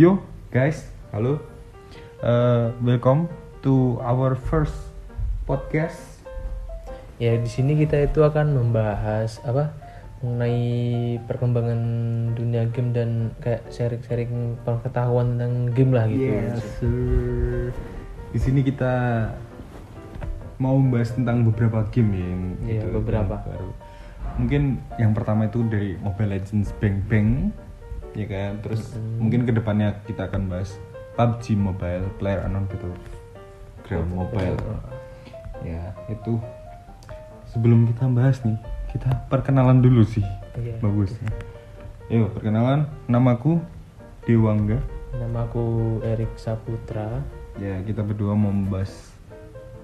Yo guys, halo. Uh, welcome to our first podcast. Ya di sini kita itu akan membahas apa mengenai perkembangan dunia game dan kayak sharing-sharing pengetahuan tentang game lah gitu. sir. Di sini kita mau membahas tentang beberapa game ya yang Iya, gitu, beberapa. yang baru. Mungkin yang pertama itu dari Mobile Legends Bang Bang, ya kan. Terus mungkin ke depannya kita akan bahas PUBG Mobile, Player Unknown Battleground Mobile. Ya itu. Sebelum kita bahas nih, kita perkenalan dulu sih. Iya. Bagus. Yuk perkenalan, namaku Dewangga. Nama aku Erik Saputra. Ya, kita berdua mau membahas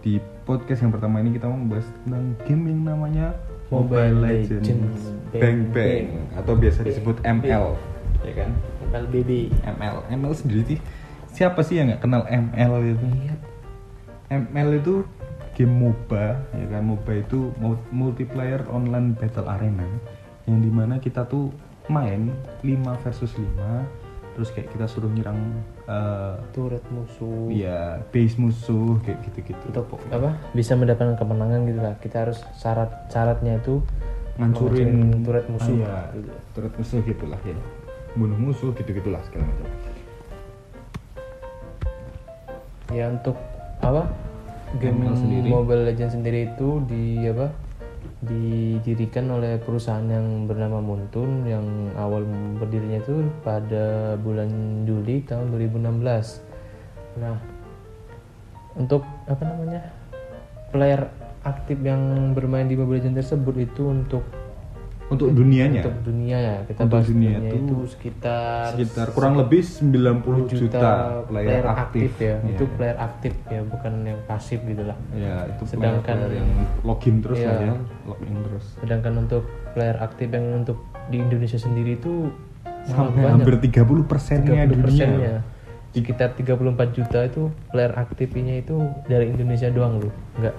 di podcast yang pertama ini kita mau membahas tentang game yang namanya Mobile, Mobile Legends, Legends Bang Bang Bang atau biasa disebut Bang. Ya kan? LBB. ML, ML sendiri sih siapa sih yang nggak kenal ML itu? Iya. ML itu game MOBA, ya kan? MOBA itu mul- multiplayer online battle arena yang di mana kita tuh main 5 versus 5 terus kayak kita suruh nyerang eh, Turret musuh. Iya, base musuh kayak gitu-gitu. Untuk apa? Bisa mendapatkan kemenangan gitu lah. Kita harus syarat syaratnya itu ngancurin menghancurin turret musuh. Ah, iya, turret musuh gitulah ya. Bunuh musuh gitu-gitulah segala macam. ya untuk apa game ML sendiri. Mobile Legends sendiri itu di apa didirikan oleh perusahaan yang bernama Muntun yang awal berdirinya itu pada bulan Juli tahun 2016 nah untuk apa namanya player aktif yang bermain di Mobile Legends tersebut itu untuk Untuk dunianya untuk dunia ya kita Untuk bahas dunia dunia itu itu sekitar sekitar kurang lebih 90 juta, player, aktif. ya Iya. itu player aktif ya bukan yang pasif gitu lah Ya, itu Sedangkan- player yang login terus Iya. lah ya, login terus. sedangkan untuk player aktif yang untuk di Indonesia sendiri itu Sampai banyak. hampir 30 persennya 30 dunia. persennya sekitar 34 juta itu player aktifnya itu dari Indonesia doang loh nggak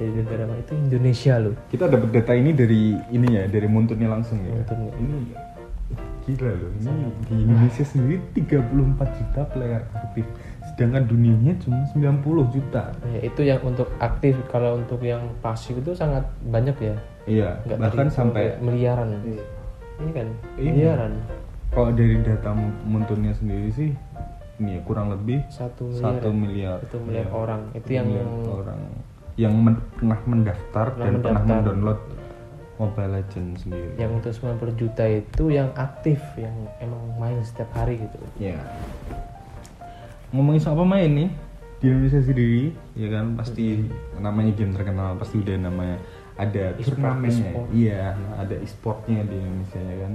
dari negara mana itu Indonesia loh Kita dapat data ini dari ini ya, dari Muntunnya langsung ya. Muntunnya. Ini gila loh. Ini di Indonesia sendiri 34 juta player aktif. Sedangkan dunianya cuma 90 juta. ya, itu yang untuk aktif kalau untuk yang pasif itu sangat banyak ya Iya, nggak bahkan sampai kayak miliaran ini kan Iya. miliaran kalau dari data Mu- Muntunnya sendiri sih ini ya kurang lebih satu miliar satu ya. miliar Satu miliar Iya. orang. Itu yang- miliar orang yang men- pernah mendaftar Pernah dan pernah mendaftar. mendownload Mobile Legends sendiri. yang untuk 90 juta itu yang aktif yang emang main setiap hari gitu Ya. Ngomongin soal pemain nih di Indonesia sendiri, ya kan pasti namanya game terkenal pasti udah namanya ada E-sport, turnamennya. e-sport. Iya, ada e-sportnya di Indonesia ya kan.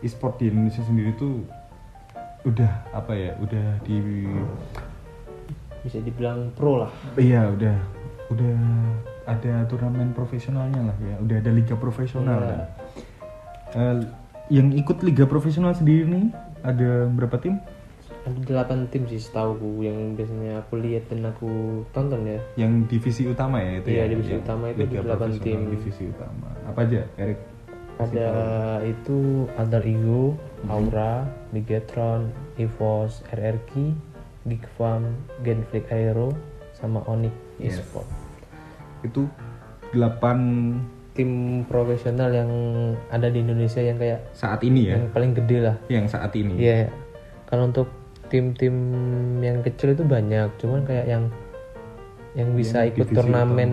E-sport di Indonesia sendiri tuh udah apa ya? Udah di bisa dibilang pro lah iya udah udah ada turnamen profesionalnya lah ya. Udah ada liga profesional. Iya. kan. Eh, yang ikut liga profesional sendiri nih ada berapa tim? ada 8 tim sih setahu ku yang biasanya aku lihat dan aku tonton ya yang divisi utama ya itu Iya, ya divisi Yang utama itu Liga delapan tim. divisi utama apa aja Erik ada itu Alter Ego, Mhm. Aura, Bigetron, EVOS, RRQ, Geekfarm, Genflix Aero, sama Onyx Yes. Esport. itu 8 Tim profesional yang ada di Indonesia yang kayak saat ini ya yang paling gede lah. yang saat ini Iya. Kalau untuk tim-tim yang kecil itu banyak, cuman kayak yang yang bisa Yang ikut turnamen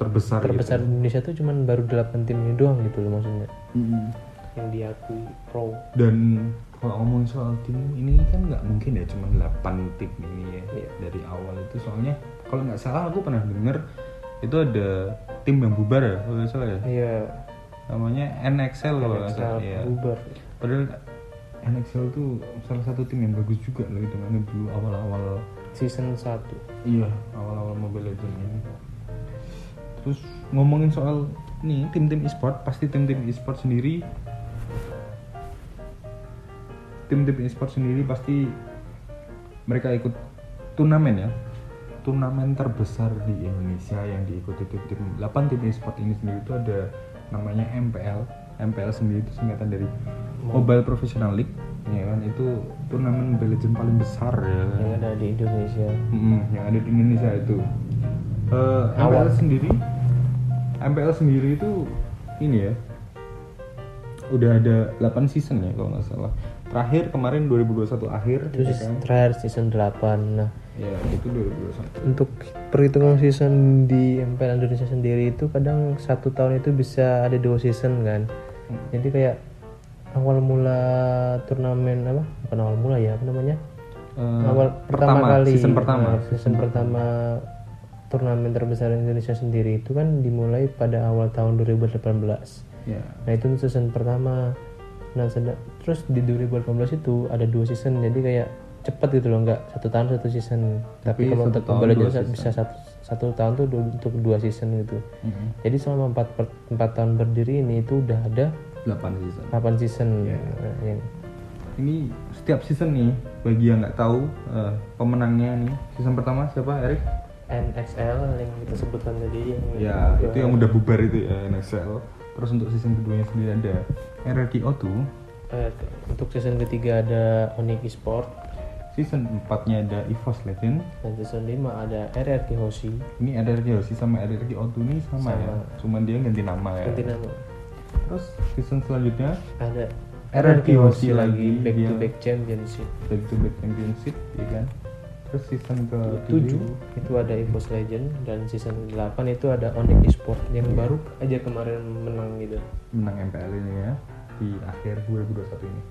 terbesar terbesar di Indonesia tuh cuman baru 8 tim ini doang gitu loh maksudnya. gitu. Mm. Yang diakui pro. dan kalau ngomongin soal tim ini kan nggak mungkin ya cuma 8 tim ini ya Iya. dari awal itu soalnya kalau nggak salah aku pernah denger itu ada tim yang bubar ya kalau nggak salah ya Iya. namanya NXL kalau nggak salah ya bubar. padahal NXL tuh salah satu tim yang bagus juga loh itu mana dulu awal-awal Season 1. Iya, awal-awal Mobile Legends ini. Terus ngomongin soal nih tim-tim e-sport, pasti tim-tim e-sport sendiri tim-tim e-sport sendiri pasti mereka ikut turnamen ya. Turnamen terbesar di Indonesia yang diikuti tim-tim 8 tim e-sport ini sendiri itu ada namanya MPL. MPL sendiri itu singkatan dari Mobile Professional League ya kan itu turnamen Mobile Legends paling besar ya kan? yang ada di Indonesia Mm, yang ada di Indonesia itu Eh, MPL Awal. sendiri MPL sendiri itu ini ya udah ada 8 season ya kalau nggak salah terakhir kemarin 2021 akhir itu ya kan? terakhir season 8 nah ya itu 2021 untuk perhitungan season di MPL Indonesia sendiri itu kadang satu tahun itu bisa ada dua season kan? Hmm. jadi kayak awal mula turnamen apa? Bukan awal mula ya apa namanya? Eh, awal pertama, kali. season pertama. Nah, season pertama turnamen terbesar Indonesia sendiri itu kan dimulai pada awal tahun 2018 ya. Nah itu season pertama nah terus di 2018 itu ada dua season jadi kayak cepet gitu loh nggak satu tahun satu season. Tapi, Tapi kalau untuk dua season. bisa satu satu tahun tuh du- untuk dua season gitu. Mm-mm. jadi selama empat per- empat tahun berdiri ini itu udah ada 8 season. 8 season. Iya. Nah, yang ini setiap season nih bagi yang nggak tahu eh, pemenangnya nih season pertama siapa Erik NXL yang kita sebutkan tadi yang ya itu yang udah bubar itu ya NXL terus untuk season keduanya sendiri ada RRQ tuh Eh, untuk season ketiga ada Onyx Esport season 4 nya ada EVOS Legend dan season 5 ada RRQ Hoshi. Ini RRQ sih sama RRQ Auto ini sama, ya? Sama. cuman dia ganti nama ya? Ganti nama. Terus season selanjutnya? Ada RRQ Hoshi lagi. back to dia- back championship. Back to back championship ya kan terus season ke 7 itu ada EVOS Legend dan season 8 itu ada Onyx Esport yang baru aja kemarin menang gitu. Menang MPL ini ya di akhir 2021 ini.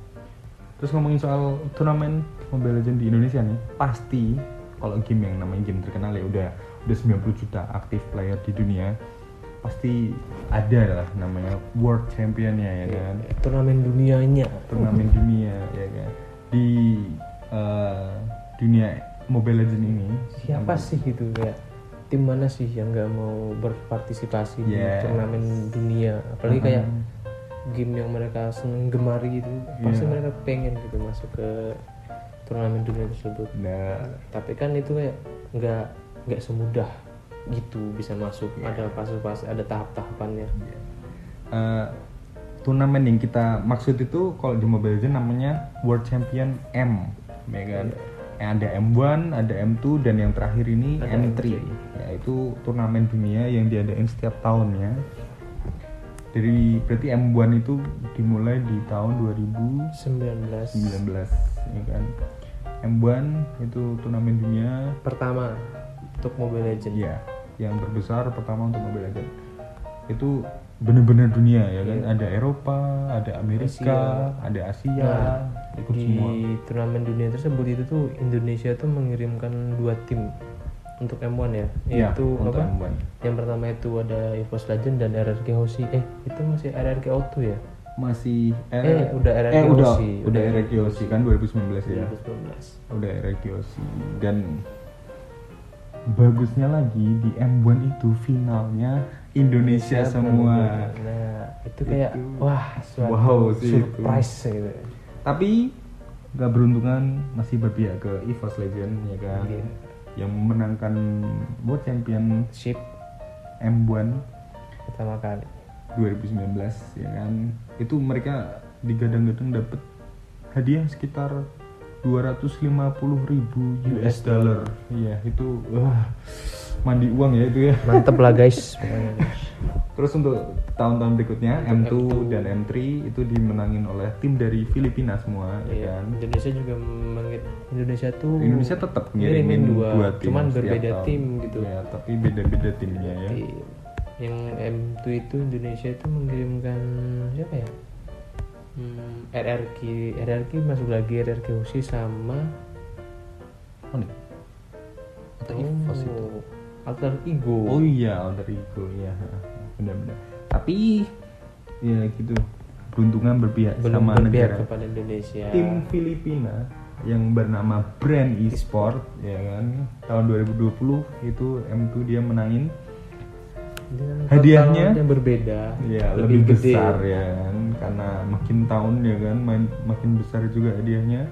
Terus ngomongin soal turnamen Mobile Legends di Indonesia nih, pasti kalau game yang namanya game terkenal ya udah udah 90 juta aktif player di dunia, pasti ada lah namanya World Championnya ya kan, turnamen dunianya. Turnamen dunia ya kan. Di eh, dunia Mobile Legends ini. Siapa sih gitu kayak tim mana sih yang nggak mau berpartisipasi di Yes. turnamen dunia? Apalagi kayak game yang mereka seneng gemari itu pasti Iya. mereka pengen gitu masuk ke turnamen dunia tersebut. Nah, tapi kan itu kayak nggak nggak semudah gitu bisa masuk. Iya. ada fase-fase ada tahap-tahapannya. Eh, turnamen yang kita maksud itu kalau di Mobile Legends namanya World Champion M, ya kan? Yang Ada M1, ada M2 dan yang terakhir ini Ada M3. Ya, itu turnamen dunia yang diadain setiap tahunnya. Dari berarti M1 itu dimulai di tahun 2019 19 ya kan. M1 itu turnamen dunia pertama untuk Mobile Legends Iya, yang terbesar pertama untuk Mobile Legends. Itu bener-bener dunia ya kan. Iya. Ada Eropa, ada Amerika, ada Asia, Nah, ikut di semua. turnamen dunia tersebut itu tuh Indonesia tuh mengirimkan dua tim untuk M1 ya Iya, yaitu untuk apa M1. yang pertama itu ada EVOS Legend dan RRQ Hoshi eh itu masih RRQ Auto ya Masih Eh, udah RRQ eh, udah, Osi. udah RRQ Osi kan 2019 ya. 2019 Udah RRQ Osi dan bagusnya lagi di M1 itu finalnya Indonesia semua. nah itu kayak Itu- wah suatu Wow sih itu. surprise gitu Tapi gak beruntungan masih berpihak ke EVOS Legend ya kan. Iya. Yang memenangkan World Champion ship M1 pertama kali 2019 ya kan. Itu mereka digadang-gadang dapat hadiah sekitar 250 ribu US dollar. Iya, itu wah mandi uang ya itu ya. mantep lah guys. Terus untuk tahun-tahun berikutnya M2, Untuk M2 dan M3 itu dimenangin oleh tim dari Filipina semua Iya, ya kan. Indonesia juga mengir Indonesia tuh Indonesia tetap ngirimin dua, dua tim cuman berbeda tahun. tim gitu. Ya, tapi beda-beda timnya ya. Di- yang M2 itu Indonesia itu mengirimkan siapa ya? Hmm, RRQ, RRQ masuk lagi RRQ Hoshi sama Oh, nih. Atau EVOS itu. Alter Ego. Oh iya, Alter Ego ya. Benar-benar. Tapi ya gitu. Beruntungan berpihak belum sama berpihak negara. kepada Indonesia. Tim Filipina yang bernama Brand Esport ya kan tahun 2020 itu M2 dia menangin Dengan hadiahnya- yang berbeda, ya lebih, gede. besar ya kan karena makin tahun ya kan main, makin besar juga hadiahnya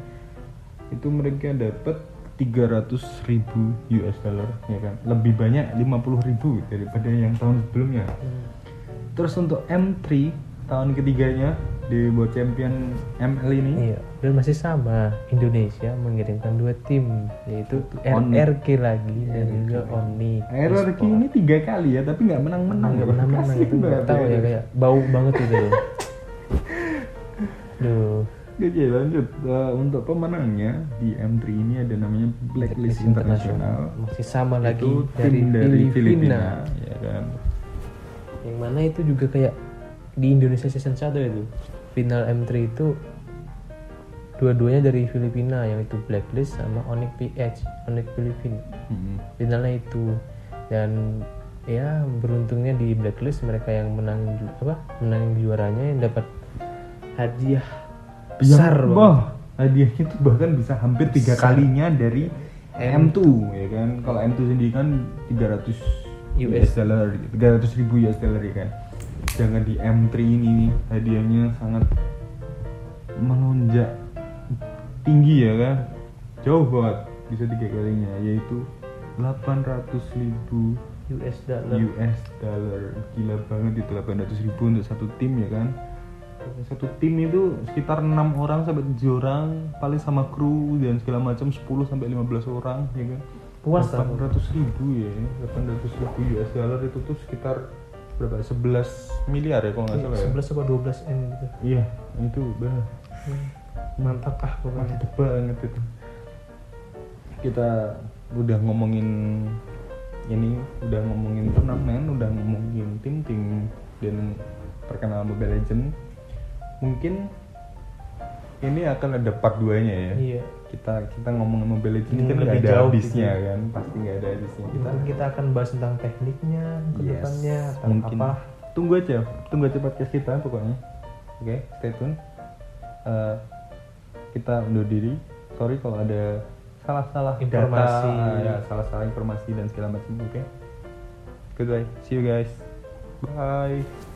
itu mereka dapat 300 ribu US dollar ya kan lebih banyak 50 ribu daripada yang tahun sebelumnya Hmm. terus untuk M3 tahun ketiganya di buat champion ML ini Iya, dan masih sama. Indonesia mengirimkan dua tim, yaitu. RRQ lagi dan juga Oni. RRQ ini tiga kali ya tapi nggak menang-menang nggak pernah menang Kasian itu nggak tahu ya kayak bau banget itu loh. Duh, Oke lanjut Eh, untuk pemenangnya di M3 ini ada namanya Blacklist International masih sama lagi itu dari, tim dari Filipina. Filipina ya kan Yang mana itu juga kayak di Indonesia season 1 itu. Final M3 itu dua-duanya dari Filipina yang itu Blacklist sama Onyx PH, Onyx Filipina. Mm-mm. finalnya itu dan ya beruntungnya di blacklist mereka yang menang apa menang juaranya yang dapat hadiah besar Yang- wah, hadiahnya tuh bahkan bisa hampir tiga kalinya dari M2 ya kan? Kalau M2 sendiri kan 300 US dollar 300 ribu US dollar ya kan? Jangan di M3 ini nih hadiahnya sangat melonjak tinggi ya kan? Jauh banget bisa tiga kalinya yaitu 800 ribu US dollar. US dollar. Gila banget itu 800 ribu untuk satu tim ya kan satu tim itu sekitar enam orang sampai tujuh orang paling sama kru dan segala macam 10 sampai 15 orang ya kan? Puas aku. 800 ribu ya. 800 ribu US dollar itu tuh sekitar berapa? 11 miliar ya kalau nggak salah ya? 11 apa 12 m gitu. Iya itu benar. Mantap ah pokoknya. Mantep banget itu. Kita udah ngomongin ini udah ngomongin turnamen udah ngomongin tim-tim dan terkenal Mobile Legend mungkin ini akan ada part 2 nya ya. Iya. Kita kita ngomongin Mobile Legend Hmm, kan nggak lebih ada jauh habisnya gitu. kan pasti nggak ada habisnya. Kita mungkin kita akan bahas tentang tekniknya ke Yes, depannya atau mungkin. apa. Tunggu aja tunggu aja podcast kita pokoknya. Oke stay tune. Eh, kita undur diri. Sorry kalau ada salah-salah Informasi. data, ya salah-salah informasi dan segala macam oke? Goodbye. See you guys. Bye